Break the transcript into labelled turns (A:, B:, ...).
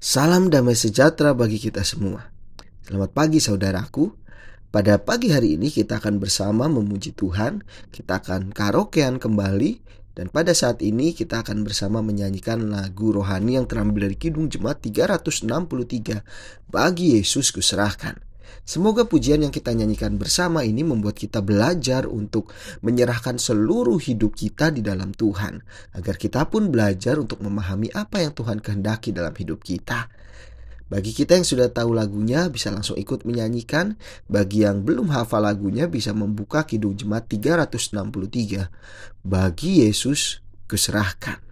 A: Salam damai sejahtera bagi kita semua. Selamat pagi saudaraku. Pada pagi hari ini kita akan bersama memuji Tuhan, kita akan karaokean kembali dan pada saat ini kita akan bersama menyanyikan lagu rohani yang terambil dari Kidung Jemaat 363 Bagi Yesus kuserahkan. Semoga pujian yang kita nyanyikan bersama ini membuat kita belajar untuk menyerahkan seluruh hidup kita di dalam Tuhan, agar kita pun belajar untuk memahami apa yang Tuhan kehendaki dalam hidup kita. Bagi kita yang sudah tahu lagunya bisa langsung ikut menyanyikan. Bagi yang belum hafal lagunya bisa membuka Kidung Jemaat 363. Bagi Yesus kuserahkan.